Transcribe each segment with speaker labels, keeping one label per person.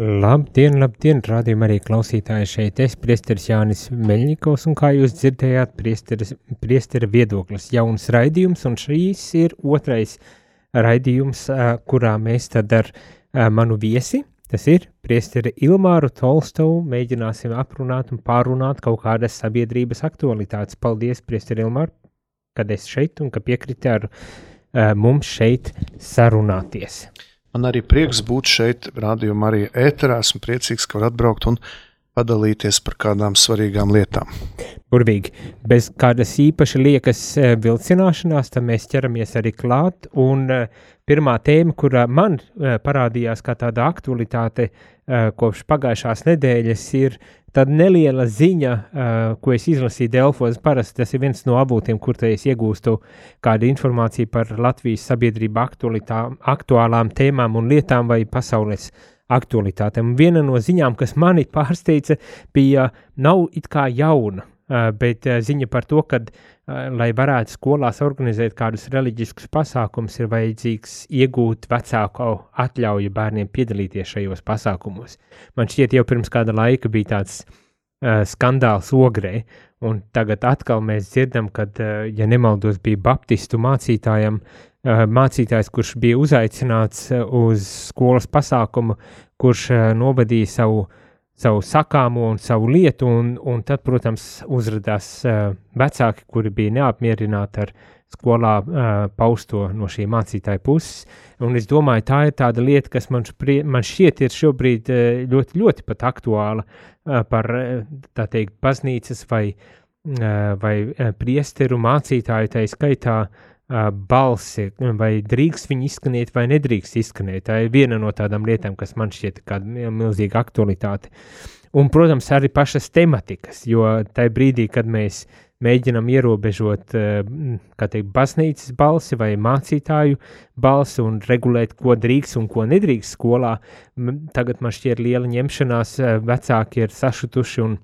Speaker 1: Labdien, labdien, rādījumā arī klausītāji šeit es, priesteris Jānis Meļņikovs, un kā jūs dzirdējāt, priestera viedoklis jauns raidījums, un šīs ir otrais raidījums, kurā mēs tad ar manu viesi, tas ir priesteri Ilmāru Tolstovu, mēģināsim aprunāt un pārunāt kaut kādas sabiedrības aktualitātes. Paldies, priesteri Ilmāru, kad es šeit un ka piekriti ar mums šeit sarunāties.
Speaker 2: Man arī prieks būt šeit, rādījumā arī ēterā. Esmu priecīgs, ka var atbraukt un padalīties par kādām svarīgām lietām.
Speaker 1: Burvīgi. Bez kādas īpaši liekas e, vilcināšanās, tad mēs ķeramies arī klāt. Un e, pirmā tēma, kura man e, parādījās kā tāda aktualitāte kopš pagājušās nedēļas, ir Tad neliela ziņa, ko es izlasīju Delfos, parasti tas ir viens no avotiem, kur es iegūstu kādu informāciju par Latvijas sabiedrību aktuālām tēmām un lietām vai pasaules aktualitātēm. Viena no ziņām, kas mani pārsteidza, bija nav it kā jauna, bet ziņa par to, ka lai varētu skolās organizēt kādus reliģiskus pasākumus, ir vajadzīgs iegūt vecāku atļauju bērniem piedalīties šajos pasākumos. Man šķiet, jau pirms kāda laika bija tāds uh, skandāls ogrē, un tagad atkal mēs dzirdam, ka, uh, ja nemaldos, bija baptistu mācītājam, uh, mācītājs, kurš bija uzaicināts uz skolas pasākumu, kurš uh, novadīja savu savu sakāmo un savu lietu, un, un tad, protams, uzrādījās uh, vecāki, kuri bija neapmierināti ar skolā pausto no šī mācītāja puses. Un es domāju, tā ir tāda lieta, kas man, šprie, man šķiet ir šobrīd ļoti, ļoti pat aktuāla par, tā teikt, baznīcas vai, vai priesteru mācītāju, tā skaitā uh, balsi, vai drīkst viņi izskanēt, vai nedrīkst izskanēt. Tā ir viena no tādām lietām, kas man šķiet kāda milzīga aktualitāte. Un, protams, arī pašas tematikas, jo tajā brīdī, kad mēs mēģinam ierobežot, teikt, baznīcas balsi vai mācītāju balsi un regulēt, ko drīkst un ko nedrīkst skolā, tagad man šķiet liela ņemšanās, vecāki ir sašutuši un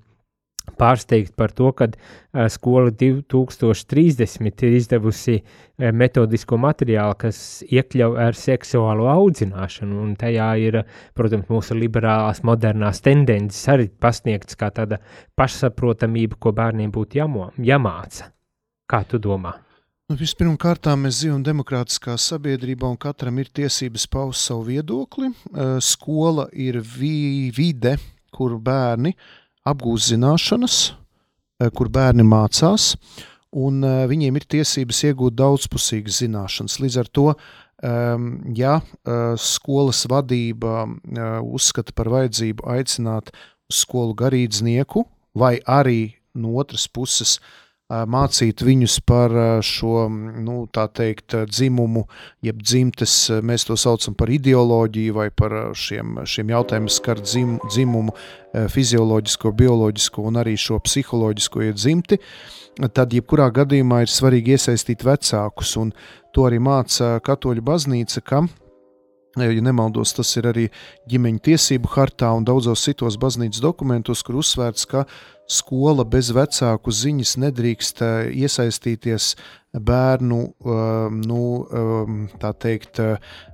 Speaker 1: pārsteigti par to, ka uh, skola 2030 ir izdevusi uh, metodisko materiālu, kas iekļauj ar seksuālo audzināšanu, un tajā ir, protams, mūsu liberālās modernās tendences arī pasniegts kā tāda pašsaprotamība, ko bērniem būtu jāmo, jāmāca. Kā tu domā?
Speaker 2: Nu, Vispirmkārt, mēs dzīvojam demokrātiskā sabiedrībā, un katram ir tiesības paust savu viedokli. Skola ir vi vide, kur bērni uh, apgūst zināšanas, eh, kur bērni mācās, un eh, viņiem ir tiesības iegūt daudzpusīgas zināšanas. Līdz ar to, ehm, ja eh, skolas vadība uzskata par vajadzību aicināt skolu garīdznieku, vai arī no otras puses mācīt viņus par šo, nu, tā teikt, dzimumu, jeb dzimtes, mēs to saucam par ideoloģiju vai par šiem, šiem jautājumiem skar dzim, dzimumu, fizioloģisko, bioloģisko un arī šo psiholoģisko iedzimti, tad jebkurā gadījumā ir svarīgi iesaistīt vecākus, un to arī māca katoļu baznīca, ka Ja nemaldos, tas ir arī ģimeņa tiesību hartā un daudzos citos baznīcas dokumentos, kur uzsvērts, ka skola bez vecāku ziņas nedrīkst eh, iesaistīties bērnu, eh, nu, eh, tā teikt,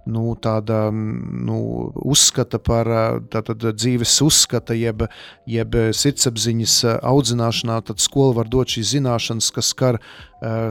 Speaker 2: nu, tāda nu, uzskata par tātad dzīves uzskata, jeb, jeb sirdsapziņas audzināšanā, tad skola var dot šīs zināšanas, kas skar,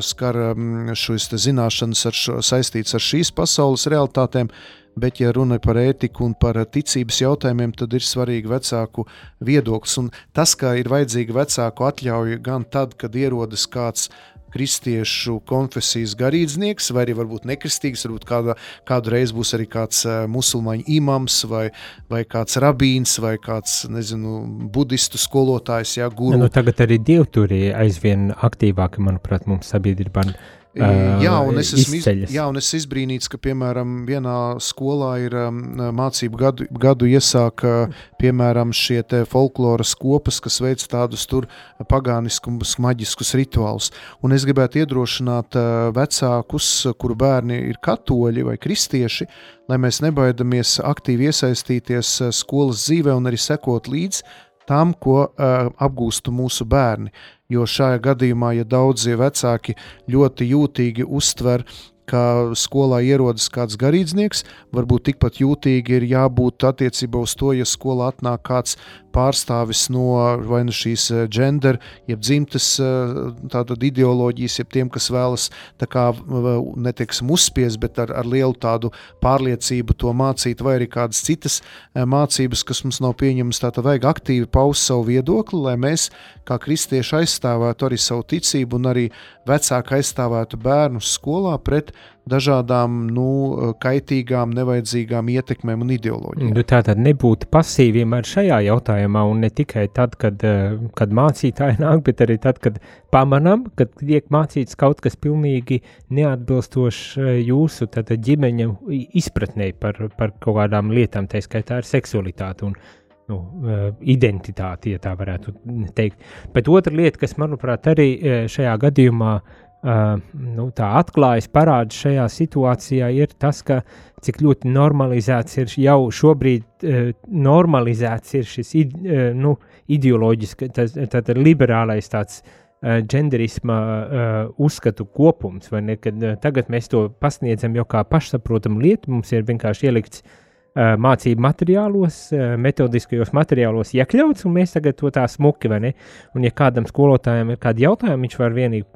Speaker 2: skar mm, šīs zināšanas ar šo, saistīts ar šīs pasaules realitātēm, bet, ja runa par ētiku un par ticības jautājumiem, tad ir svarīgi vecāku viedoklis. Un tas, ka ir vajadzīga vecāku atļauja gan tad, kad ierodas kāds kristiešu konfesijas garīdznieks, vai arī varbūt nekristīgs, varbūt kāda, kādu reizi būs arī kāds uh, musulmaņu imams, vai, vai kāds rabīns, vai kāds, nezinu, budistu skolotājs, jā, guru.
Speaker 1: Nu, tagad arī dievturī aizvien aktīvāki, manuprāt, mums sabiedrībā
Speaker 2: Jā, un es esmu iz, jā, un es izbrīnīts, ka, piemēram, vienā skolā ir um, mācību gadu, gadu iesāka, piemēram, šie folkloras kopas, kas veic tādus tur pagāniskus, maģiskus rituālus. Un es gribētu iedrošināt uh, vecākus, kuru bērni ir katoļi vai kristieši, lai mēs nebaidamies aktīvi iesaistīties skolas dzīvē un arī sekot līdzi tam, ko uh, apgūstu mūsu bērni. Jo šajā gadījumā, ja daudzi vecāki ļoti jūtīgi uztver ka skolā ierodas kāds garīdznieks, varbūt tikpat jūtīgi ir jābūt attiecībā uz to, ja skolā atnāk kāds pārstāvis no vai nu šīs eh, gender, jeb dzimtes eh, tātad ideoloģijas, jeb tiem, kas vēlas tā kā neteiksim uzspies, bet ar, ar lielu tādu pārliecību to mācīt, vai arī kādas citas eh, mācības, kas mums nav pieņemas, tātad vajag aktīvi paust savu viedokli, lai mēs kā kristieši aizstāvētu arī savu ticību un arī vecāki aizstāvētu bērnus skolā pret dažādām nu, kaitīgām, nevajadzīgām ietekmēm un ideoloģijām.
Speaker 1: Nu, tā tad nebūtu pasīviem ar šajā jautājumā, un ne tikai tad, kad, eh, kad mācītāji nāk, bet arī tad, kad pamanām, ka tiek mācīts kaut kas pilnīgi neatbilstošs eh, jūsu ģimeņa izpratnē par, par kaut kādām lietām, tā skaitā ar seksualitāti. Un, nu, eh, identitāti, ja tā varētu teikt. Bet otra lieta, kas, manuprāt, arī šajā gadījumā Uh, nu, tā atklājas, parāda šajā situācijā, ir tas, ka cik ļoti normalizēts ir jau šobrīd normalizēts ir šis nu, ideoloģiski, tas, tad liberālais tāds genderisma uh, uzskatu kopums, vai ne, kad uh, tagad mēs to pasniedzam jau kā pašsaprotamu lietu, mums ir vienkārši ielikts uh, Eh, mācību materiālos, metodiskajos materiālos iekļauts, un mēs tagad to tā smuki, vai ne? Un, ja kādam skolotājam ir kādi jautājumi, viņš var vienīgi,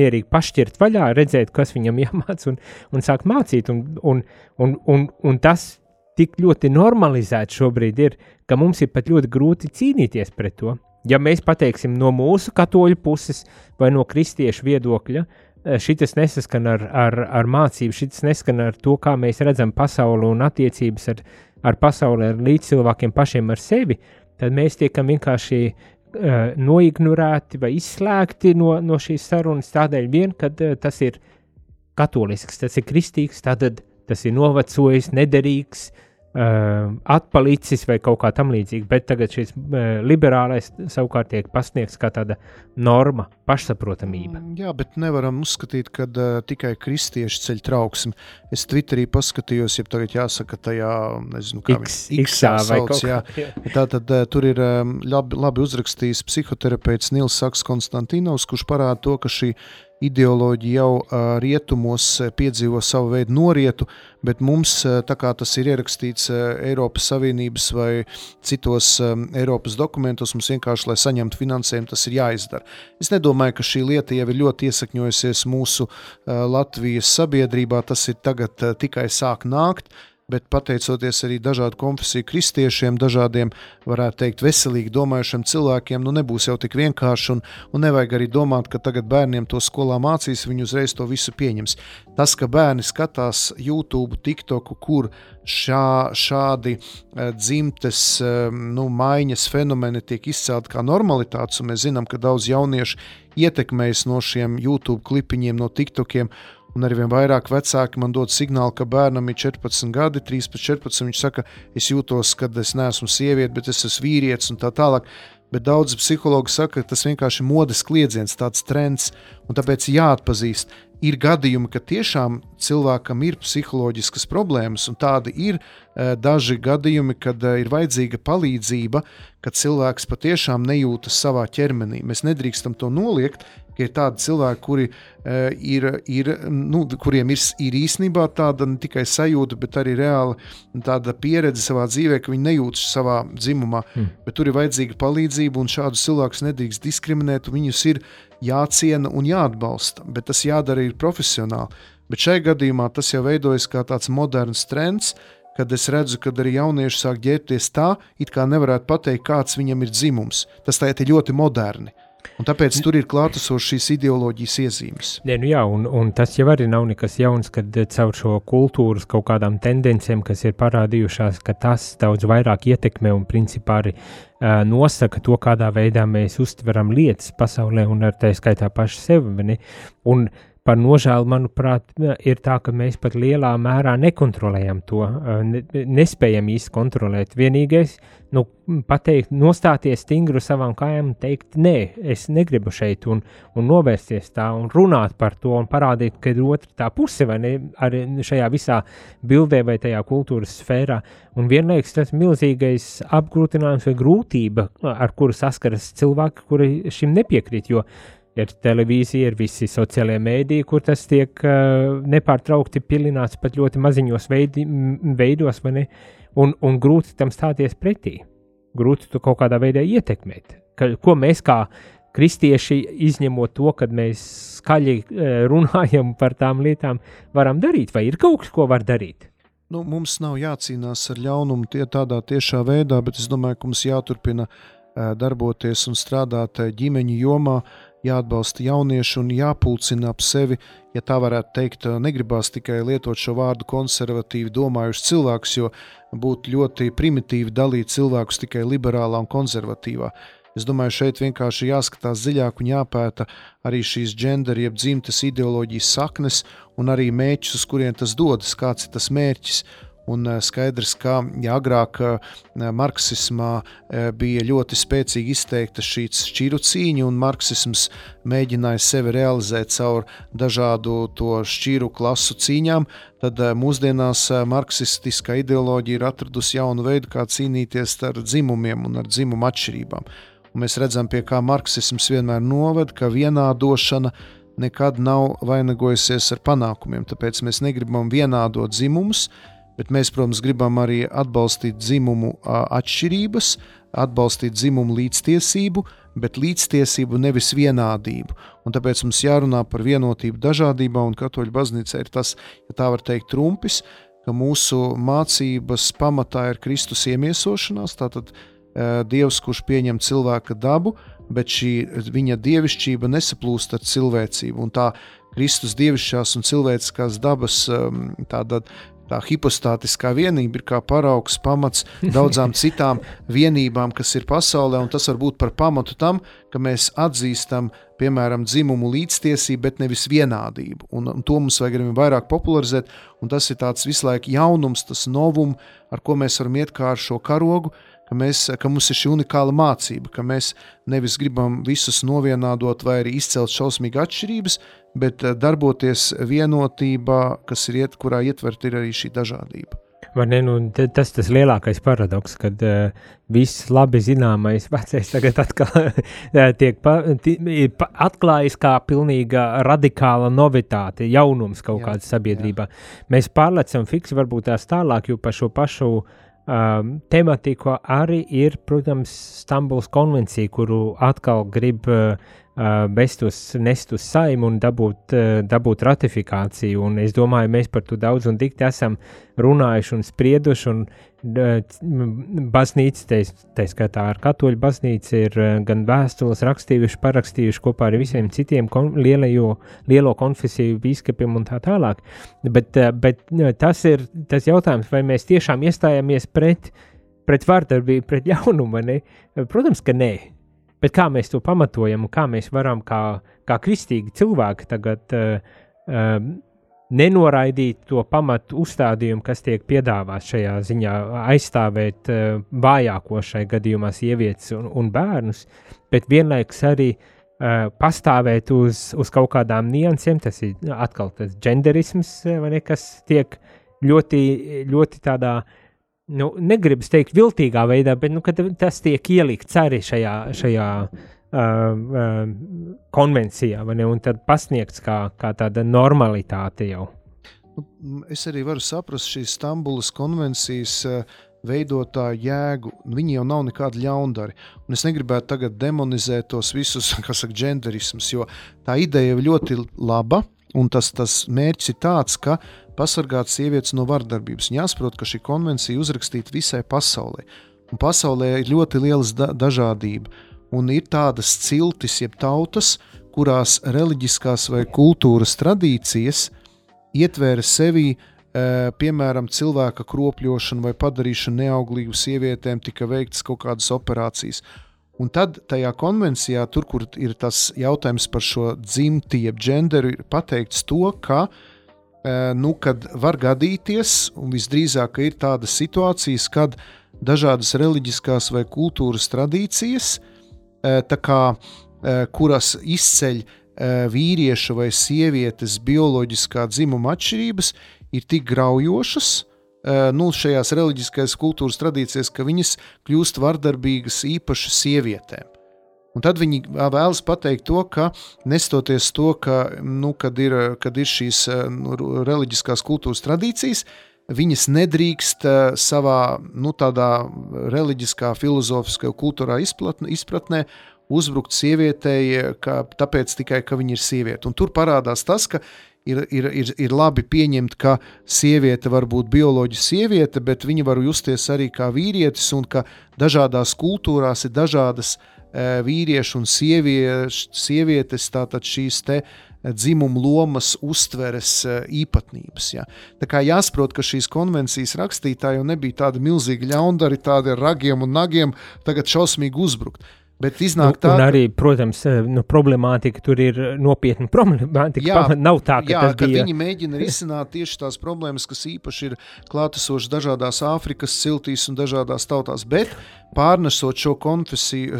Speaker 1: mierīgi pašķirt vaļā, redzēt, kas viņam jāmāc un, un sākt mācīt, un, un, un, un, un tas tik ļoti normalizēts šobrīd ir, ka mums ir pat ļoti grūti cīnīties pret to. Ja mēs pateiksim no mūsu katoļu puses vai no kristiešu viedokļa, Eh, šis nesaskan ar, ar, ar mācību, šis nesaskan ar to, kā mēs redzam pasauli un attiecības ar, ar pasauli, ar līdzcilvēkiem pašiem ar sevi, tad mēs tiekam vienkārši uh, noignorēti vai izslēgti no, no šīs sarunas. Tādēļ vien, ka uh, tas ir katolisks, tas ir kristīgs, tad tas ir novecojis, nederīgs, uh, atpalicis vai kaut kā tamlīdzīga, bet tagad šis uh, liberālais savukārt tiek pasniegts kā tāda norma, pašsaprotamība.
Speaker 2: Mm, jā, bet nevaram uzskatīt, ka uh, tikai kristieši ceļ trauksmi. Es Twitterī paskatījos, ja tagad jāsaka tajā, nezinu, kā
Speaker 1: X, X vai sauc,
Speaker 2: jā. jā. Tātad uh, tur ir um, labi, labi uzrakstījis psihoterapeits Nils Saks Konstantinovs, kurš parāda to, ka šī ideoloģija jau rietumos piedzīvo savu veidu norietu, bet mums, tā kā tas ir ierakstīts Eiropas Savienības vai citos Eiropas dokumentos, mums vienkārši, lai saņemtu finansējumu, tas ir jāizdara. Es nedomāju, ka šī lieta jau ir ļoti iesakņojusies mūsu Latvijas sabiedrībā, tas ir tagad tikai sāk nākt, bet pateicoties arī dažādu konfesiju kristiešiem, dažādiem, varētu teikt, veselīgi domājušiem cilvēkiem, nu nebūs jau tik vienkārši, un, un nevajag arī domāt, ka tagad bērniem to skolā mācīs, viņi uzreiz to visu pieņems. Tas, ka bērni skatās YouTube, TikToku, kur šā, šādi uh, dzimtes uh, nu, maiņas fenomeni tiek izcelti kā normalitātes, un mēs zinām, ka daudz jauniešu ietekmējas no šiem YouTube klipiņiem, no TikTokiem, Un arvien vairāk vecāki man dod signālu, ka bērnam ir 14 gadi, 13, 14. Viņš saka, es jūtos, ka es neesmu sieviete, bet es esmu vīrietis un tā tālāk. Bet daudzi psihologi saka, ka tas vienkārši ir modes kliedziens, tāds trends, un tāpēc jāatpazīst. Ir gadījumi, ka tiešām cilvēkam ir psiholoģiskas problēmas, un tādi ir e, daži gadījumi, kad e, ir vajadzīga palīdzība, kad cilvēks patiešām nejūtas savā ķermenī. Mēs nedrīkstam to noliegt, ka ir tādi cilvēki, kuri, uh, ir, ir, nu, kuriem ir, ir īstenībā tāda ne tikai sajūta, bet arī reāla pieredze savā dzīvē, ka viņi nejūtas savā dzimumā. Hmm. Bet tur ir vajadzīga palīdzība, un šādus cilvēkus nedrīkst diskriminēt. Viņus ir jāciena un jāatbalsta, bet tas jādara ir profesionāli. Bet šajā gadījumā tas jau veidojas kā tāds moderns trends, kad es redzu, ka arī jaunieši sāk ģērbties tā, it kā nevarētu pateikt, kāds viņam ir dzimums. Tas tā ir ļoti moderni. Un tāpēc tur ir klātesošas šīs ideoloģijas iezīmes.
Speaker 1: Nē, nu jā, un, un tas jau arī nav nekas jauns, kad eh, caur šo kultūras kaut kādām tendencēm, kas ir parādījušās, ka tas daudz vairāk ietekmē un principā arī nosaka to, kādā veidā mēs uztveram lietas pasaulē un ar tā skaitā paši sevi. Un par nožēlu, manuprāt, ir tā, ka mēs pat lielā mērā nekontrolējam to, ne, nespējam īsti kontrolēt. Vienīgais, nu, pateikt, nostāties stingri savām kājām un teikt, nē, es negribu šeit, un, un novērsties tā, un runāt par to, un parādīt, ka ir otra tā puse, vai ne, arī šajā visā bildē vai tajā kultūras sfērā. Un vienlaikus tas milzīgais apgrūtinājums vai grūtība, ar kuru saskaras cilvēki, kuri šim nepiekrīt, jo ir televīzija, ir visi sociālie mēdīji, kur tas tiek uh, nepārtraukti pilināts pat ļoti maziņos veidi, veidos, un, un grūti tam stāties pretī. Grūti to kaut kādā veidā ietekmēt. Ka, ko mēs kā kristieši, izņemot to, kad mēs skaļi uh, runājam par tām lietām, varam darīt, vai ir kaut kas, ko var darīt?
Speaker 2: Nu, mums nav jācīnās ar ļaunumu tie tādā tiešā veidā, bet es domāju, ka mums jāturpina uh, darboties un strādāt ģimeņu jomā, jāatbalsta jaunieši un jāpulcina ap sevi, ja tā varētu teikt, negribās tikai lietot šo vārdu konservatīvi domājušs cilvēks, jo būtu ļoti primitīvi dalīt cilvēkus tikai liberālā un konservatīvā. Es domāju, šeit vienkārši jāskatās dziļāk un jāpēta arī šīs gender, jeb dzimtes ideoloģijas saknes un arī mērķus, uz kurien tas dodas, kāds ir tas mērķis. Un eh, skaidrs, ka ja agrāk eh, marksismā eh, bija ļoti spēcīgi izteikta šī šķiru cīņa, un marksisms mēģināja sevi realizēt caur dažādu to šķiru klasu cīņām, tad mūsdienās marksistiskā ideoloģija ir atradusi jaunu veidu, kā cīnīties ar dzimumiem un ar dzimumu atšķirībām. Un mēs redzam, pie kā marksisms vienmēr noved, ka vienādošana nekad nav vainagojusies ar panākumiem. Tāpēc mēs negribam vienādot dzimumus, bet mēs, protams, gribam arī atbalstīt dzimumu atšķirības, atbalstīt dzimumu līdztiesību, bet līdztiesību nevis vienādību. Un tāpēc mums jārunā par vienotību dažādībā, un katoļu baznīca ir tas, ja tā var teikt, trumpis, ka mūsu mācības pamatā ir Kristus iemiesošanās, tātad Dievs, kurš pieņem cilvēka dabu, bet šī viņa dievišķība nesaplūst ar cilvēcību. Un tā Kristus dievišķās un cilvēciskās dabas tāda Tā hipostātiskā vienība ir kā paraugs, pamats daudzām citām vienībām, kas ir pasaulē, un tas var būt par pamatu tam, ka mēs atzīstam, piemēram, dzimumu līdztiesību, bet nevis vienādību. Un, un to mums vajag arī vairāk popularizēt, un tas ir tāds visu laiku jaunums, tas novums, ar ko mēs varam iet kā ar šo karogu, ka, mēs, ka mums ir šī unikāla mācība, ka mēs nevis gribam visus novienādot vai arī izcelt šausmīgi atšķirības, bet eh, darboties vienotībā, kas ir iet, kurā ietvert ir arī šī dažādība.
Speaker 1: Vai ne, nu, tas tas lielākais paradoks, kad uh, viss labi zināmais vecais tagad atkal tiek pa, pa, atklājis kā pilnīga radikāla novitāte, jaunums kaut jā, kāda sabiedrībā. Jā. Mēs pārlecam fiksi varbūt tās tālāk, jo par šo pašu Um, tematiku arī ir, protams, Stambuls konvencija, kuru atkal grib uh, best uz, nest uz saimu un dabūt, uh, dabūt ratifikāciju. Un es domāju, mēs par to daudz un dikti esam runājuši un sprieduši, un baznīca, tā skaitā ar katoļu baznīcu, ir gan vēstules rakstījuši, parakstījuši kopā ar visiem citiem kon, lielajo, lielo konfesiju biskupiem un tā tālāk. Bet, bet tas ir tas jautājums, vai mēs tiešām iestājāmies pret, pret vārdarbību, pret jaunumu, ne? Protams, ka nē. Bet kā mēs to pamatojam un kā mēs varam kā, kā kristīgi cilvēki tagad uh, uh, nenoraidīt to pamatu uzstādījumu, kas tiek piedāvāts šajā ziņā, aizstāvēt uh, vājāko šai gadījumā sievietes un, un bērnus, bet vienlaikus arī uh, pastāvēt uz, uz kaut kādām niansēm. Tas ir atkal tas genderisms, ne, kas tiek ļoti, ļoti tādā, nu, negribas teikt, viltīgā veidā, bet nu, tas tiek ielikts arī šajā. šajā Uh, uh, konvencijā, ne, un tad pasniegts kā, kā tāda normalitāte jau.
Speaker 2: Nu, es arī varu saprast šīs Stambulas konvencijas uh, veidotāju jēgu. Viņi jau nav nekādi ļaundari. Un es negribētu tagad demonizēt tos visus, kas saka, genderisms, jo tā ideja ir ļoti laba. Un tas, tas mērķis ir tāds, ka pasargāt sievietes no vardarbības. Jāsaprot, ka šī konvencija uzrakstīta visai pasaulē. Un pasaulē ir ļoti liela da dažādība un ir tādas ciltis, jeb tautas, kurās reliģiskās vai kultūras tradīcijas ietvēra sevī piemēram, cilvēka kropļošana vai padarīšana neauglīgu sievietēm, tika veikts kaut kādas operācijas. Un tad tajā konvencijā, tur, kur ir tas jautājums par šo dzimti, jeb genderu, ir pateikts to, ka nu, var gadīties, un visdrīzāk ir tādas situācijas, kad dažādas reliģiskās vai kultūras tradīcijas, kā, kuras izceļ vīrieša vai sievietes bioloģiskā dzimuma atšķirības, ir tik graujošas, nu, šajās reliģiskajās kultūras tradīcijās, ka viņas kļūst vardarbīgas īpaši sievietēm. Un tad viņi vēlas pateikt to, ka nestoties to, ka, nu, kad, ir, kad ir šīs nu, reliģiskās kultūras tradīcijas, viņas nedrīkst savā nu, tādā reliģiskā, filozofiskā, kultūrā izplatnē, izpratnē uzbrukt sievietei, ka, tāpēc tikai, ka viņa ir sieviete. Un tur parādās tas, ka ir, ir, ir, ir labi pieņemt, ka sieviete var būt bioloģiski sieviete, bet viņa var justies arī kā vīrietis, un ka dažādās kultūrās ir dažādas e, vīriešu un sievieš, sievietes, tātad šīs te e, dzimuma lomas, uztveres e, īpatnības. Ja. Tā kā jāsaprot, ka šīs konvencijas rakstītāji nebija tādi milzīgi ļaundari, tādi ar ragiem un nagiem, tagad šausmīgi uzbrukt. Bet iznāk tā,
Speaker 1: un arī, protams, eh, nu, problemātika tur ir nopietna problemātika. Jā, nav tā, ka,
Speaker 2: jā,
Speaker 1: ka
Speaker 2: bija... viņi mēģina risināt tieši tās problēmas, kas īpaši ir klātesošas dažādās Āfrikas ciltīs un dažādās tautās. Bet pārnesot šo,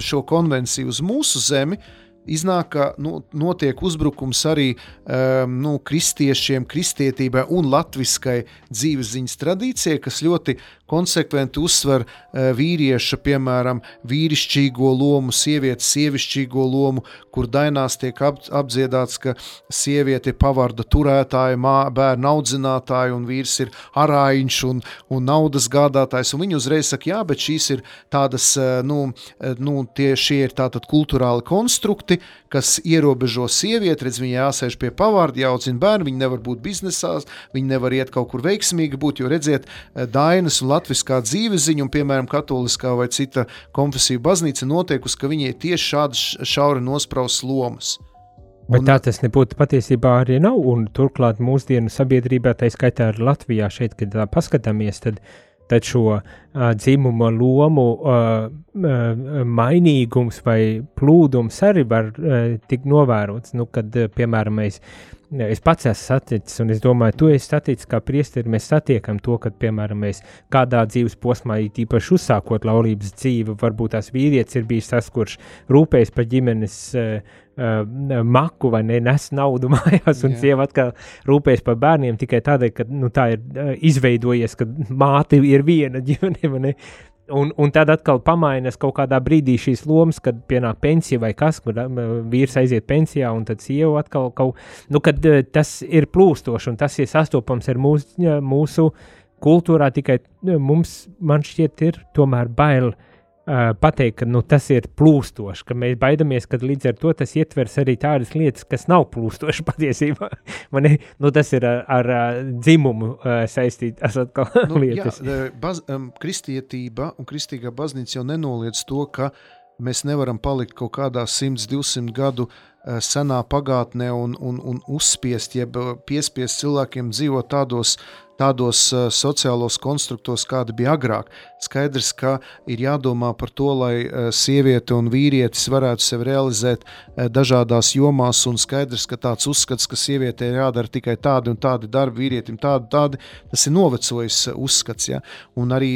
Speaker 2: šo konvenciju uz mūsu zemi, Iznāk, ka nu, notiek uzbrukums arī um, nu, kristiešiem, kristietībai un latviskai dzīves ziņas tradīcijai, kas ļoti konsekventi uzsver uh, vīrieša, piemēram, vīrišķīgo lomu, sievietes sievišķīgo lomu, kur dainās tiek ap, apdziedāts, ka sieviete ir pavarda turētāja, mā, bērnu audzinātāja un vīrs ir arājiņš un, un naudas gādātājs. Un viņi uzreiz saka, jā, bet šīs ir tādas, uh, nu, uh, nu tie, šie ir tātad kulturāli konstrukti, punkti, kas ierobežo sievieti. Redz, viņa jāsēž pie pavārda, jāaudzina bērnu, viņa nevar būt biznesā, viņa nevar iet kaut kur veiksmīgi būt, jo redziet, eh, Dainas un latviskā dzīveziņa, un, piemēram, katoliskā vai cita konfesija baznīca notiekusi, ka viņai tieši šādas šauri nospraustas lomas.
Speaker 1: Bet un, tā tas nebūtu patiesībā arī nav, un turklāt mūsdienu sabiedrībā, tā skaitā arī Latvijā, šeit, kad tā paskatāmies, tad uh, tad šo dzimuma lomu mainīgums vai plūdums arī var tikt novērots. Nu, kad, piemēram, mēs, es pats esmu saticis, un es domāju, tu esi saticis kā priesteri, mēs satiekam to, ka, piemēram, mēs kādā dzīves posmā, īpaši uzsākot laulības dzīvi, varbūt tās vīrietis ir bijis tas, kurš rūpējas par ģimenes uh, maku vai ne, nes naudu mājās, un Jā. sieva atkal rūpējas par bērniem tikai tādēļ, ka nu, tā ir uh, izveidojies, ka māte ir viena ģimene. Un, un tad atkal pamainās kaut kādā brīdī šīs lomas, kad pienāk pensija vai kas, kur vīrs aiziet pensijā, un tad sieva atkal kaut kā, nu, kad tas ir plūstoši, un tas ir sastopams ar mūsu, mūsu kultūrā, tikai mums, man šķiet, ir tomēr bail uh, Uh, pateikt, ka nu, tas ir plūstoši, ka mēs baidāmies, ka līdz ar to tas ietvers arī tādas lietas, kas nav plūstošas patiesībā. Man, nu, tas ir ar, ar, ar dzimumu uh, saistītas nu, lietas.
Speaker 2: Jā, baz, um, kristietība un kristīgā baznīca jau nenoliedz to, ka mēs nevaram palikt kaut kādā 100, 200 gadu uh, senā pagātnē un, un, un uzspiest, jeb piespiest cilvēkiem dzīvot tādos tādos uh, sociālos konstruktos, kāda bija agrāk. Skaidrs, ka ir jādomā par to, lai uh, sieviete un vīrietis varētu sevi realizēt uh, dažādās jomās, un skaidrs, ka tāds uzskats, ka sievietei ir jādara tikai tādi un tādi darbi, vīrietim tādi, tādi, tas ir novecojis uzskats. Ja? Un arī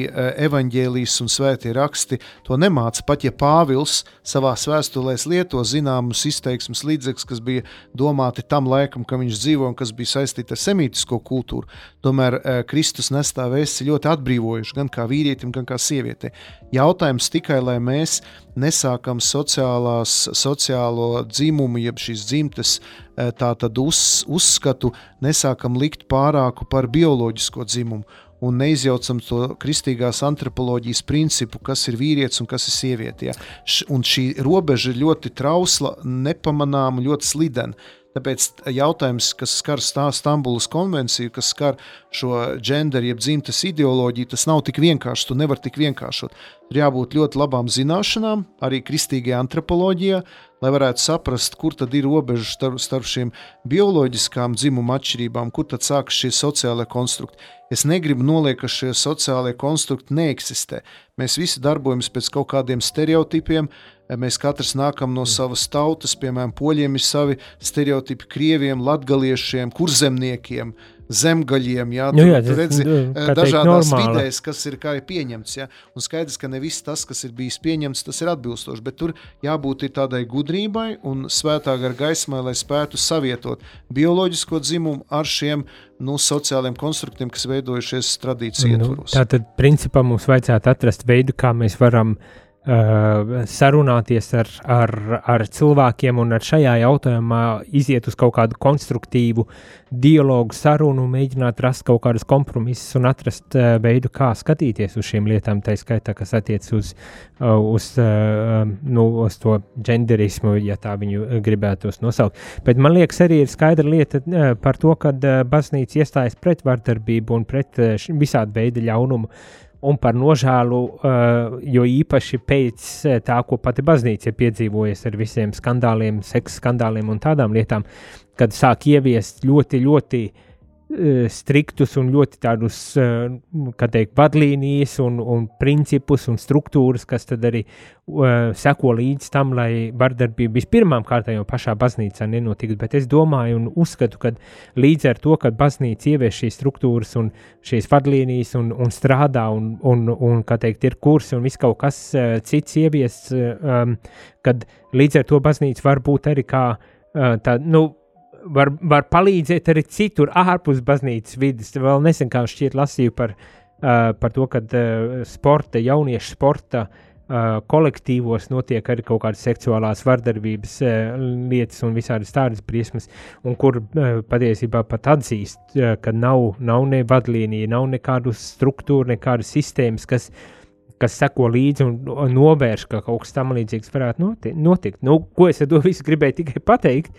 Speaker 2: evaņģēlijas un svētie raksti to nemāca. Pat ja Pāvils savā vēstulēs lieto zināmus izteiksmes līdzekļus, kas bija domāti tam laikam, kad viņš dzīvo un kas bija saistīti ar semītisko kultūru, tomēr tomēr uh, Kristus nes tā vēsts ļoti atbrīvojuši gan kā vīrietim, gan kā sievietei. Jautājums tikai, lai mēs nesākam sociālās, sociālo dzimumu, jeb šīs dzimtes uh, tātad uz, uzskatu, nesākam likt pārāku par bioloģisko dzimumu un neizjaucam to kristīgās antropoloģijas principu, kas ir vīrietis un kas ir sieviete. Ja. Un šī robeža ir ļoti trausla, nepamanāma, ļoti slidena. Tāpēc jautājums, kas skar Stambulas konvenciju, kas skar šo genderu, jeb dzimtas ideoloģiju, tas nav tik vienkārši. Tu nevari tik vienkāršot. Tur jābūt ļoti labām zināšanām, arī kristīgajā antropoloģijā. lai varētu saprast, kur tad ir robeža starp, starp šīm bioloģiskām dzimuma atšķirībām, kur tad sākas šie sociālie konstrukti. Es negribu noliekt, ka šie sociālie konstrukti neeksistē. Mēs visi darbojamies pēc kaut kādiem stereotipiem. Mēs katrs nākam no savas tautas, piemēram, poļiem ir savi stereotipi, krieviem, latgaliešiem, kurzemniekiem, zemgaļiem, jā,
Speaker 1: nu, jā,
Speaker 2: tur redzi,
Speaker 1: nu,
Speaker 2: dažādās normāla. vidēs, kas ir ir pieņemts. Jā, un skaidrs, ka ne viss tas, kas ir bijis pieņemts, tas ir atbilstoši, bet tur jābūt tādai gudrībai un svētā gara gaismai, lai spētu savietot bioloģisko dzimumu ar šiem nu, sociāliem konstruktiem, kas veidojušies tradīciju nu, ietvaros.
Speaker 1: Tātad, principā, mums vajadzētu atrast veidu, kā mēs varam Uh, sarunāties ar, ar, ar cilvēkiem un ar šajā jautājumā iziet uz kaut kādu konstruktīvu dialogu, sarunu, mēģināt rast kaut kādus kompromisus un atrast uh, veidu, kā skatīties uz šīm lietām, tā skaitā, kas attiec uz, uh, uz, uh, nu, uz to genderismu, ja tā viņu gribētos nosaukt. Bet man liekas, arī ir skaidra lieta uh, par to, ka uh, baznīca iestājas pret vardarbību un pret uh, visādi veidi ļaunumu. Un par nožēlu, uh, jo īpaši pēc eh, tā, ko pati baznīca ir piedzīvojusi ar visiem skandāliem, seksa skandāliem un tādām lietām, kad sāk ieviest ļoti, ļoti uh, Eh, striktus un ļoti tādus, eh, kā teikt, vadlīnijas un, un principus un struktūras, kas tad arī uh, seko līdz tam, lai vardarbība vispirmām kārtām jau pašā baznīcā nenotiktu, bet es domāju un uzskatu, ka līdz ar to, kad baznīca ievieš šīs struktūras un šīs vadlīnijas un, un strādā un, un, un, kā teikt, ir kursi un viss kaut kas uh, cits ieviests, um, kad līdz ar to baznīca var būt arī kā uh, tā, nu, var, var palīdzēt arī citur, ārpus baznīcas vidas. Vēl nesen kā šķiet lasīju par, uh, par to, ka uh, sporta, jauniešu sporta uh, kolektīvos notiek arī kaut kādas seksuālās vardarbības uh, lietas un visādas tādas briesmas, un kur uh, patiesībā pat atzīst, uh, ka nav, nav ne vadlīnija, nav nekādu struktūru, nekādas sistēmas, kas kas seko līdzi un novērš, ka kaut kas tam līdzīgs varētu notikt. Nu, ko es ar to visu gribēju tikai pateikt,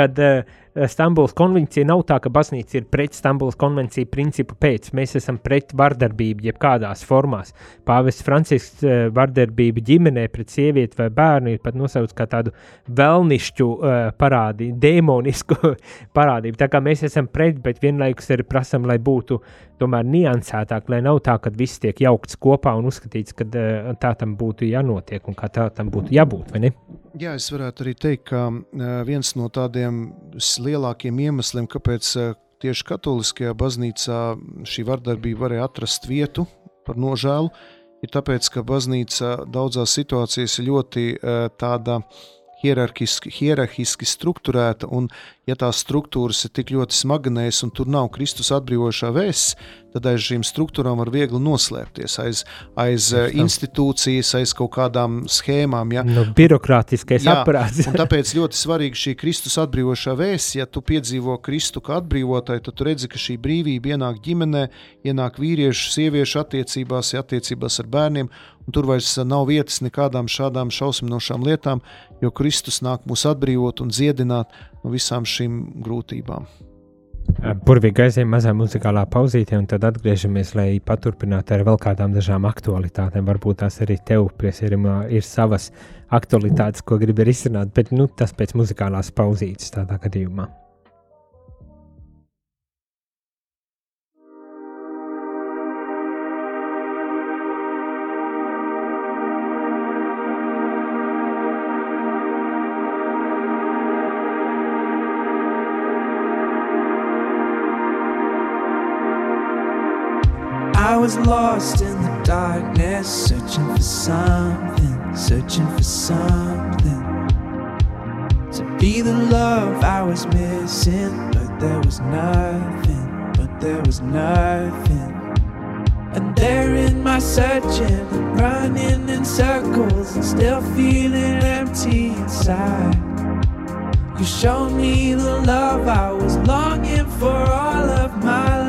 Speaker 1: kad uh, Stambulas konvencija nav tā, ka baznīca ir pret Stambulas konvenciju principu pēc. Mēs esam pret vardarbību, jebkādās formās. Pāvests Francisks uh, vardarbību ģimenē pret sievieti vai bērnu ir pat nosaucis kā tādu vēlnišķu uh, parādību, demonisku parādību. Tā kā mēs esam pret, bet vienlaikus arī prasam, lai būtu tomēr niansētāk, lai nav tā, ka viss tiek jaukts kopā un uzskatīts, ka uh, tā tam būtu jānotiek un kā tā tam būtu jābūt, vai ne?
Speaker 2: Jā, es varētu arī teikt, ka viens no tādiem lielākiem iemesliem, kāpēc tieši katoliskajā baznīcā šī vardarbība varēja atrast vietu par nožēlu, ir tāpēc, ka baznīca daudzās situācijās ir ļoti tāda hierarhiski, hierarhiski strukturēta, un ja tās struktūras ir tik ļoti smagnējas un tur nav Kristus atbrīvošā vēsts, tad aiz šīm struktūrām var viegli noslēpties, aiz, aiz eh, institūcijas, aiz kaut kādām schēmām. Ja.
Speaker 1: Nu, birokrātiskais Jā, aparāts.
Speaker 2: tāpēc ļoti svarīgi šī Kristus atbrīvošā vēsts. Ja tu piedzīvo Kristu kā atbrīvotāju, tad tu redzi, ka šī brīvība ienāk ģimenē, ienāk vīriešu, sieviešu attiecībās, attiecībās ar bērniem. Tur vairs nav vietas nekādām šādām šausminošām lietām, jo Kristus nāk mūs atbrīvot un dziedināt no visām šīm grūtībām.
Speaker 1: Burvīgi aizējām mazā muzikālā pauzītē, un tad atgriežamies, lai paturpinātu ar vēl kādām dažām aktualitātēm. Varbūt tās arī tev, priesierimā, ir savas aktualitātes, ko gribi risināt, bet nu, tas pēc muzikālās pauzītes tādā gadījumā.
Speaker 3: Was lost in the darkness, searching for something, searching for something. To be the love I was missing, but there was nothing, but there was nothing. And there in my searching, running in circles, and still feeling empty inside. You showed me the love I was longing for all of my life.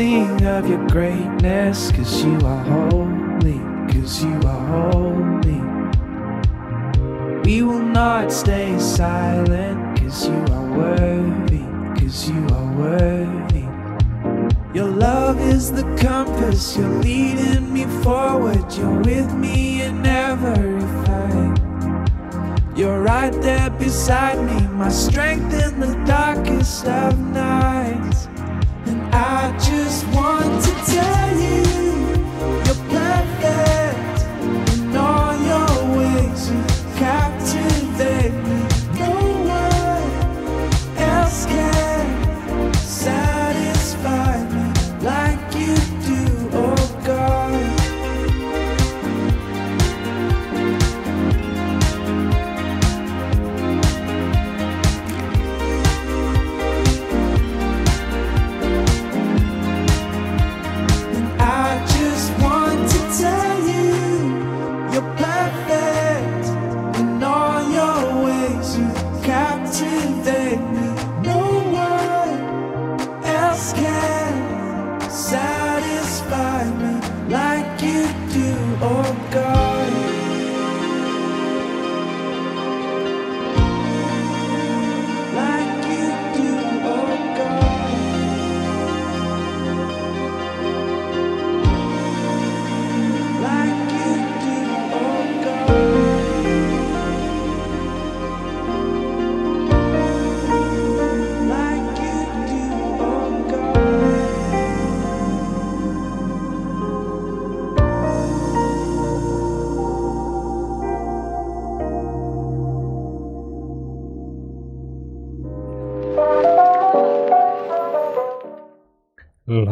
Speaker 3: Sing of your greatness, cause you are holy, cause you are holy. We will not stay silent, cause you are worthy, cause you are worthy. Your love is the compass, you're leading me forward, you're with me in every fight. You're right there beside me, my strength in the darkest of nights. I just want to tell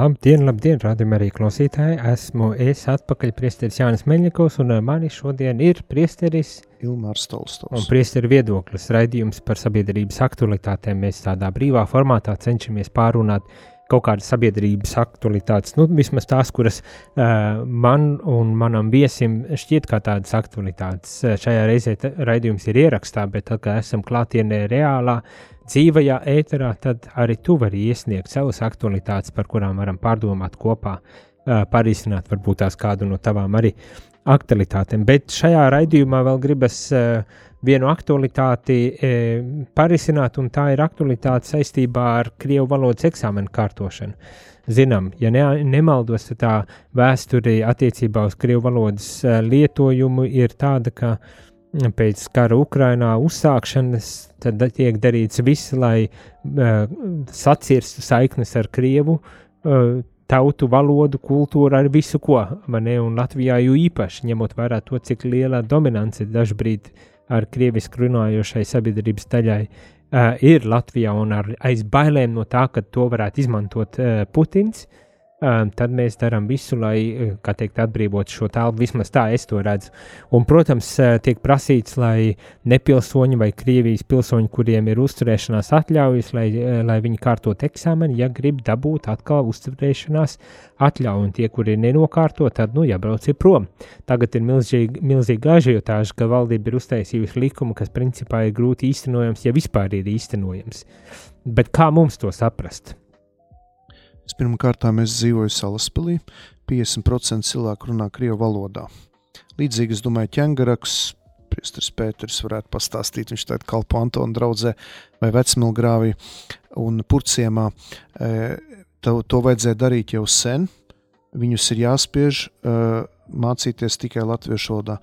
Speaker 1: Labdien, labdien, rādījumā arī klausītāji. Esmu es atpakaļ priesteris Jānis Meļņikovs, un mani šodien ir priesteris
Speaker 2: Ilmārs
Speaker 1: un
Speaker 2: Tolstovs.
Speaker 1: priesteris viedoklis raidījums par sabiedrības aktualitātēm. Mēs tādā brīvā formātā cenšamies pārunāt kaut kādas sabiedrības aktualitātes, nu, vismaz tās, kuras uh, man un manam viesim šķiet kā tādas aktualitātes. Uh, šajā reizē raidījums ir ierakstā, bet tad, kad esam klātienē reālā dzīvajā ēterā, tad arī tu vari iesniegt savas aktualitātes, par kurām varam pārdomāt kopā, uh, pārīsināt varbūt tās kādu no tavām arī aktualitātēm. Bet šajā raidījumā vēl gribas uh, vienu aktualitāti e, parisināt, un tā ir aktualitāte saistībā ar Krievu valodas eksāmenu kārtošanu. Zinām, ja ne, nemaldos, tad tā vēsture attiecībā uz Krievu valodas e, lietojumu ir tāda, ka pēc kara Ukrainā uzsākšanas tad tiek darīts viss, lai uh, sacirstu saiknes ar Krievu uh, tautu, valodu, kultūru, ar visu ko. Ne? Un Latvijā jau īpaši ņemot vērā to, cik liela dominance dažbrīd ar krievisku runājošai sabiedrības daļai uh, ir Latvijā un ar aiz bailēm no tā, ka to varētu izmantot uh, Putins. Tad mēs darām visu, lai teikt, atbrīvotu šo telpu. Vismaz tā es to redzu. Un, protams, tiek prasīts, lai nepilsoņi vai Krievijas pilsoņi, kuriem ir uzturēšanās atļaujas, lai, lai viņi kārtot eksāmenu, ja grib dabūt atkal uzturēšanās atļauju. Un tie, kuri nenokārto, tad nu, jābrauc ir prom. Tagad ir milzīgi, milzīgi ažiotāži, ka valdība ir uztaisījusi likumu, kas principā ir grūti īstenojams, ja vispār ir īstenojams. Bet kā mums to saprast?
Speaker 2: Pirmkārt, es dzīvoju Salaspēlī. 50% cilvēku runā krievu valodā. Līdzīgi, es domāju, ķēngaraks, Priesteris Pēters varētu pastāstīt, viņš tādā kalpo Antona draudzē vai vecmilgrāvī un purciemā. E, To, to vajadzēja darīt jau sen. Viņus ir jāspiež uh, mācīties tikai latviešu valodā.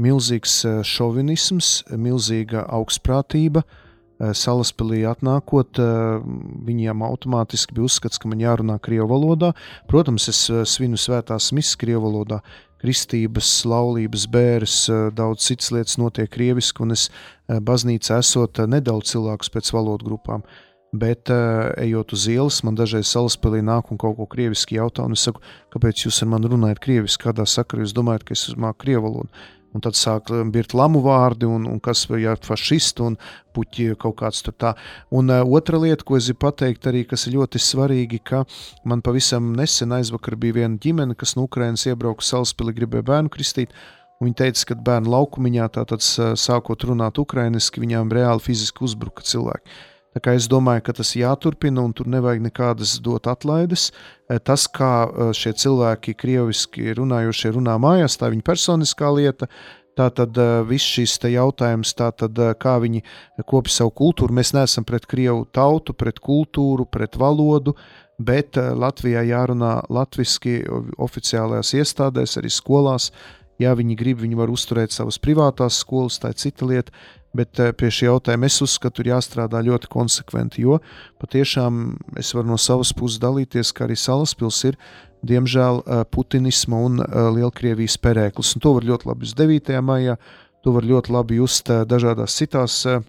Speaker 2: Milzīgs uh, šovinisms, milzīga augstprātība. Uh, Salaspēlī atnākot, uh, viņiem automātiski bija uzskats, ka man jārunā krievu valodā. Protams, es uh, svinu svētās misijas krievu valodā. Kristības, laulības, bērns, daudz citas lietas notiek krieviski, un es baznīcā esot nedaudz cilvēkus pēc valodu grupām. Bet, ejot uz ielas, man dažreiz salaspēlī nāk un kaut ko krieviski jautā, un es saku, kāpēc jūs ar mani runājat krieviski, kādā sakarā jūs domājat, ka es māku krievu valodu. Un tad sāk birt lamu vārdi, un, un kas ir fašisti un puķi kaut kāds tur tā. Un uh, otra lieta, ko es gribu pateikt, arī kas ir ļoti svarīgi, ka man pavisam nesen aizvakar bija viena ģimene, kas no Ukrainas iebrauka salaspēlī, gribēja bērnu kristīt. Viņa teica, ka bērnu laukumiņā tātad sākot runāt ukrainiski, viņām reāli fiziski uzbruka cilvēki. Tā kā es domāju, ka tas jāturpina un tur nevajag nekādas dot atlaides. Eh, Tas, kā eh, šie cilvēki, krieviski runājošie, runā mājās, tā ir viņa personiskā lieta. Tātad eh, viss šis jautājums, tātad, kā viņi kopi savu kultūru, mēs neesam pret krievu tautu, pret kultūru, pret valodu, bet Latvijā jārunā latviski oficiālajās iestādēs, arī skolās. Ja viņi grib, viņi var uzturēt savas privātās skolas, tā ir cita lieta, bet eh, pie šī jautājuma es uzskatu, ir jāstrādā ļoti konsekventi, jo patiešām es varu no savas puses dalīties, ka arī Salaspils ir diemžēl eh, putinisma un eh, Lielkrievijas perēklis, un to var ļoti labi just 9. maijā, to var ļoti labi just dažādās citās eh,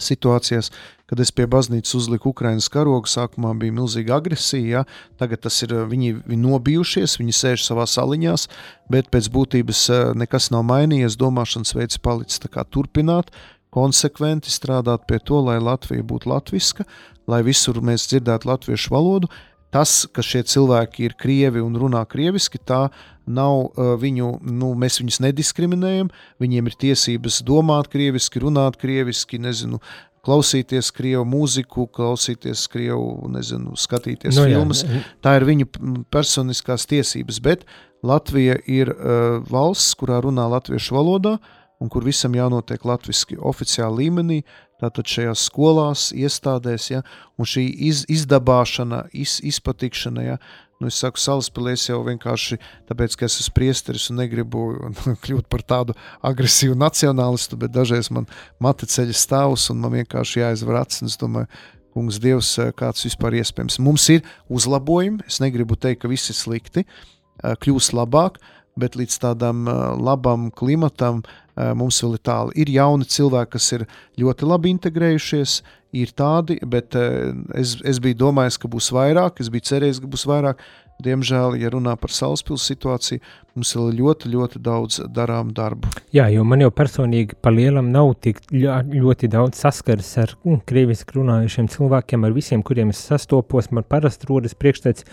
Speaker 2: situācijās, kad es pie baznīcas uzliku Ukraiņas karogu. Sākumā bija milzīga agresija, ja? tagad tas ir viņi, viņi nobijušies, viņi sēž savā saliņā, bet pēc būtības eh, nekas nav mainījies. Domāšanas veids palicis tā kā turpināt, konsekventi strādāt pie to, lai Latvija būtu latviska, lai visur mēs dzirdētu latviešu valodu. Tas, ka šie cilvēki ir krievi un runā krieviski, tā nav uh, viņu, nu, mēs viņus nediskriminējam. Viņiem ir tiesības domāt krieviski, runāt krieviski, nezinu, klausīties krievu mūziku, klausīties krievu, nezinu, skatīties
Speaker 1: Nu
Speaker 2: no,
Speaker 1: jā,
Speaker 2: filmas. Tā ir viņu personiskās tiesības, bet Latvija ir uh, valsts, kurā runā latviešu valodā un kur visam jānotiek latviski oficiāli līmenī, tātad šajās skolās, iestādēs, ja, un šī iz, izdabāšana, iz, izpatikšana, ja, nu es saku salaspilēs jau vienkārši tāpēc, ka es esmu priesteris un negribu kļūt par tādu agresīvu nacionālistu, bet dažreiz man mate ceļa stāvus un man vienkārši jāizvar acis, es domāju, kungs Dievs, kāds vispār iespējams. Mums ir uzlabojumi, es negribu teikt, ka viss ir slikti, kļūst labāk, bet līdz tādam labam klimatam mums vēl ir tālu. Ir jauni cilvēki, kas ir ļoti labi integrējušies, ir tādi, bet es, es biju domājis, ka būs vairāk, es biju cerējis, ka būs vairāk. Diemžēl, ja runā par salaspilsētu situāciju, mums ir ļoti, ļoti daudz darām darbu.
Speaker 1: Jā, jo man jau personīgi pa lielam nav tik ļo- ļoti daudz saskares ar mm, krieviski runājušiem cilvēkiem, ar visiem, kuriem es sastopos. Man parasti rodas priekšstats,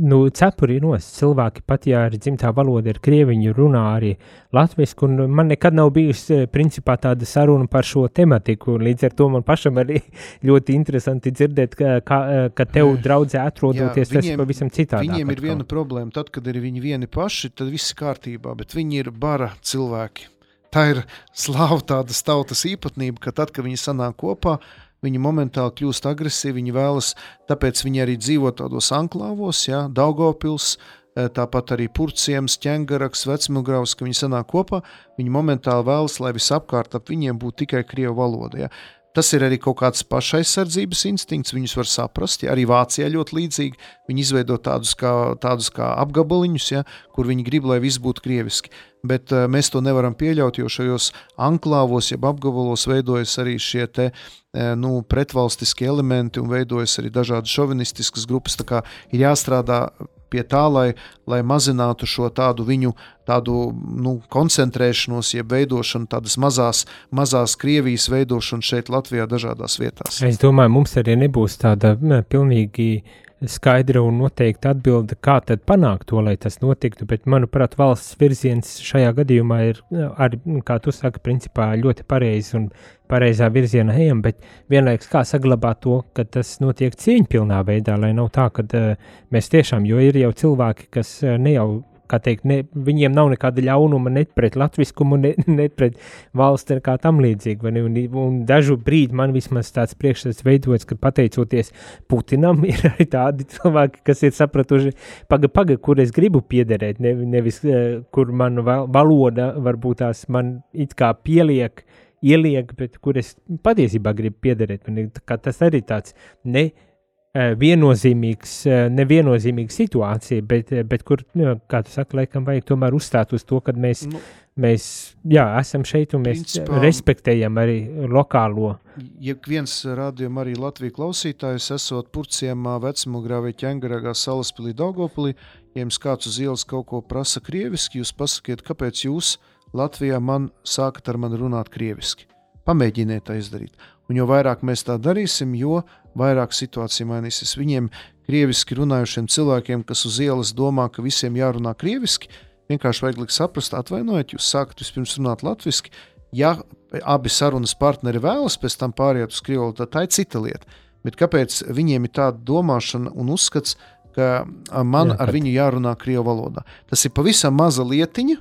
Speaker 1: nu, cepuri nos cilvēki, pat ja arī dzimtā valoda ir krieviņu, runā arī latviski, un man nekad nav bijusi, eh, principā, tāda saruna par šo tematiku, un līdz ar to man pašam arī ļoti interesanti dzirdēt, ka, ka, ka tev draudzē atrodoties, tas ir pavisam citādi.
Speaker 2: Viņiem ir viena problēma, tad, kad ir viņi vieni paši, tad viss kārtībā, bet viņi ir bara cilvēki. Tā ir slāva tādas tautas īpatnība, ka tad, kad viņi sanāk kopā, viņi momentāli kļūst agresīvi, viņi vēlas, tāpēc viņi arī dzīvo tādos anklāvos, ja, Daugavpils, eh, tāpat arī Purciems, Ķengaraks, Vecmilgraus, ka viņi sanāk kopā, viņi momentāli vēlas, lai visapkārt ap viņiem būtu tikai krievu valoda. Ja. Tas ir arī kaut kāds pašaizsardzības instinkts, viņus var saprast. Ja, arī Vācijā ļoti līdzīgi. Viņi izveido tādus kā, tādus kā apgabaliņus, ja, kur viņi grib, lai viss būtu krieviski. Bet uh, mēs to nevaram pieļaut, jo šajos anklāvos, jeb apgabalos veidojas arī šie te, uh, nu, pretvalstiskie elementi un veidojas arī dažādas šovinistiskas grupas. Tā kā ir jāstrādā pie tā, lai, lai mazinātu šo tādu viņu tādu, nu, koncentrēšanos, jeb veidošanu, tādas mazās, mazās Krievijas veidošanu šeit, Latvijā, dažādās vietās.
Speaker 1: Es domāju, mums arī nebūs tāda pilnīgi skaidra un noteikta atbilde, kā tad panākt to, lai tas notiktu, bet, manuprāt, valsts virziens šajā gadījumā ir, arī, kā tu saki, principā ļoti pareizi un pareizā virzienā ejam, bet vienlaiks kā saglabāt to, ka tas notiek cieņpilnā veidā, lai nav tā, ka uh, mēs tiešām, jo ir jau cilvēki, kas uh, ne jau kā teikt, ne, viņiem nav nekāda ļaunuma ne pret latviskumu, ne, ne pret valsti, kā tam līdzīgi. Un, un dažu brīdi man vismaz tāds priekšstats veidojas, ka pateicoties Putinam, ir arī tādi cilvēki, kas ir sapratuši, paga, paga, kur es gribu piederēt, ne, nevis eh, kur man val- valoda varbūt tās man it kā pieliek, ieliek, bet kur es patiesībā gribu piederēt. Kā tas arī tāds ne viennozīmīgs, eh, neviennozīmīga situācija, bet, eh, bet kur, nu, kā tu saki, laikam vajag tomēr uzstāt uz to, ka mēs,
Speaker 2: Nu,
Speaker 1: mēs jā, esam šeit un mēs
Speaker 2: Principā-
Speaker 1: respektējam arī lokālo.
Speaker 2: Ja viens rādījuma arī Latvijas klausītājs, esot Purciemā, Vecmugravē, Ķengaragā, Salaspilī, Daugopilī, ja jums kāds uz ielas kaut ko prasa krieviski, jūs pasakiet, kāpēc jūs Latvijā man sākat ar mani runāt krieviski. Pamēģiniet to izdarīt. Un jo vairāk mēs tā darīsim, jo vairāk situācija mainīsies. Viņiem, krieviski runājušiem cilvēkiem, kas uz ielas domā, ka visiem jārunā krieviski, vienkārši vajag likt saprast, atvainojiet, jūs sākat vispirms runāt latviešu, Ja abi sarunas partneri vēlas pēc tam pāriet uz krievu tad tā ir cita lieta. Bet kāpēc viņiem ir tāda domāšana un uzskats, ka man Jā, ar viņu jārunā krievu valodā? Tas ir pavisam maza lietiņa,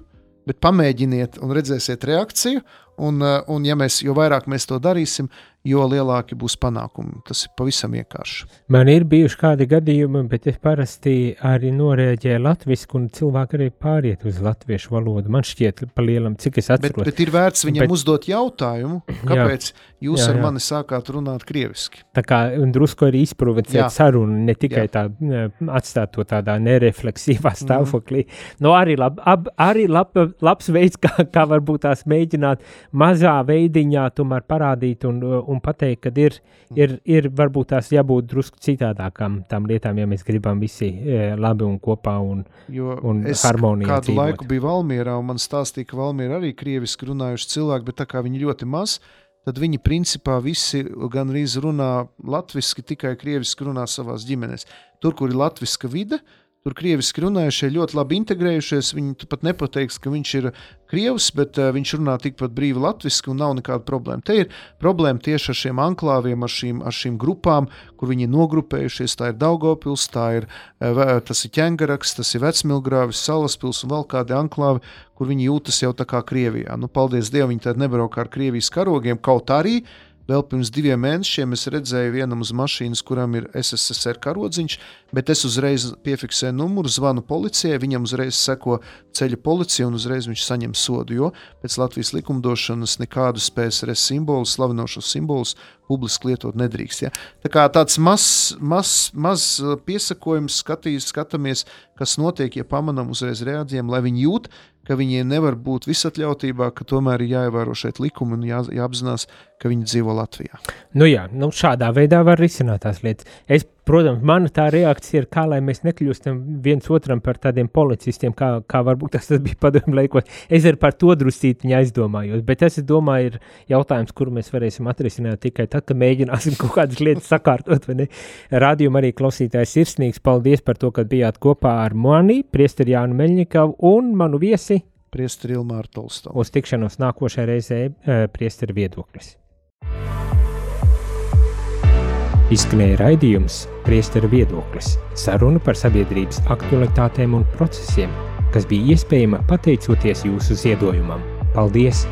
Speaker 2: bet pamēģiniet un redzēsiet reakciju. Un, un ja mēs, jo vairāk mēs to darīsim, jo lielāki būs panākumi. Tas ir pavisam vienkārši.
Speaker 1: Man ir bijuši kādi gadījumi, bet es parasti arī norēģēju latviešu, un cilvēki arī pāriet uz latviešu valodu. Man šķiet, pa lielam, cik es atceros.
Speaker 2: Bet, bet ir vērts viņam bet, uzdot jautājumu, kāpēc jā, jūs jā, jā. ar mani sākāt runāt krieviski.
Speaker 1: Tā kā drusku arī izprovocēt sarunu, ne tikai jā. tā atstāt to tādā nerefleksīvā mhm. stāvoklī. Mm. Nu, arī, lab, ab, arī lab, labs veids, kā, kā varbūt tās mēģināt mazā veidiņā tomēr parādīt un un pateikt, ka ir, ir, ir varbūt tās jābūt drusku citādākām tām lietām, ja mēs gribam visi e, labi un kopā un,
Speaker 2: jo
Speaker 1: un
Speaker 2: harmonijā. Kādu dzīvot. laiku bija Valmierā, un man stāstīja, ka Valmierā arī krieviski runājuši cilvēki, bet tā kā viņi ļoti maz, tad viņi principā visi gan arī runā latviski, tikai krieviski runā savās ģimenēs. Tur, kur ir latviska vide, Tur krieviski runājušie ļoti labi integrējušies. Viņi pat nepateiks, ka viņš ir krievs, bet uh, viņš runā tikpat brīvi latviešu un nav nekāda problēma. Te ir problēma tieši ar šiem anklāviem, ar šīm, ar šīm grupām, kur viņi ir nogrupējušies. Tā ir Daugopils, tā ir, uh, tas ir Ķengaraks, tas ir Vecmilgrāvis, Salaspils un vēl kādi anklāvi, kur viņi jūtas jau tā kā Krievijā. Nu, paldies Dievam, viņi tad nebrauk ar Krievijas karogiem, kaut arī uh, Vēl pirms diviem mēnešiem es redzēju vienam uz mašīnas, kuram ir SSR karodziņš, bet es uzreiz piefiksēju numuru, zvanu policijai, viņam uzreiz seko ceļa policija un uzreiz viņš saņem sodu, jo pēc Latvijas likumdošanas nekādus PSRS simbolus, slavinošus simbolus publiski lietot nedrīkst. Ja? Tā kā tāds mazs maz, maz piesakojums, skatīs, skatāmies, kas notiek, ja pamanām, uzreiz reaģējam, lai viņi jūt, ka viņi nevar būt visatļautībā, ka tomēr ir jāievēro šeit likumi un jā, jāapzinās, ka viņi dzīvo Latvijā.
Speaker 1: Nu jā, nu šādā veidā var risināt tās lietas. Es, protams, mana tā reakcija ir, kā lai mēs nekļūstam viens otram par tādiem policistiem, kā, kā varbūt tas bija padomju laikos. Es arī par to drusītiņu aizdomājos, bet tas, es domāju, ir jautājums, kuru mēs varēsim atrisināt tikai tad, kad mēģināsim kaut kādas lietas sakārtot, vai ne? Rādījuma arī klausītājs sirsnīgs, paldies par to, ka bijāt kopā ar mani, priesteri Jānu Meļņikavu un manu viesi
Speaker 2: Priesteri Ilmāra Tolstova.
Speaker 1: Uz tikšanos nākošajā reizē uh, priesteri viedoklis. Izskanēja raidījums Priesteri viedoklis – saruna par sabiedrības aktualitātēm un procesiem, kas bija iespējama pateicoties jūsu ziedojumam. Paldies!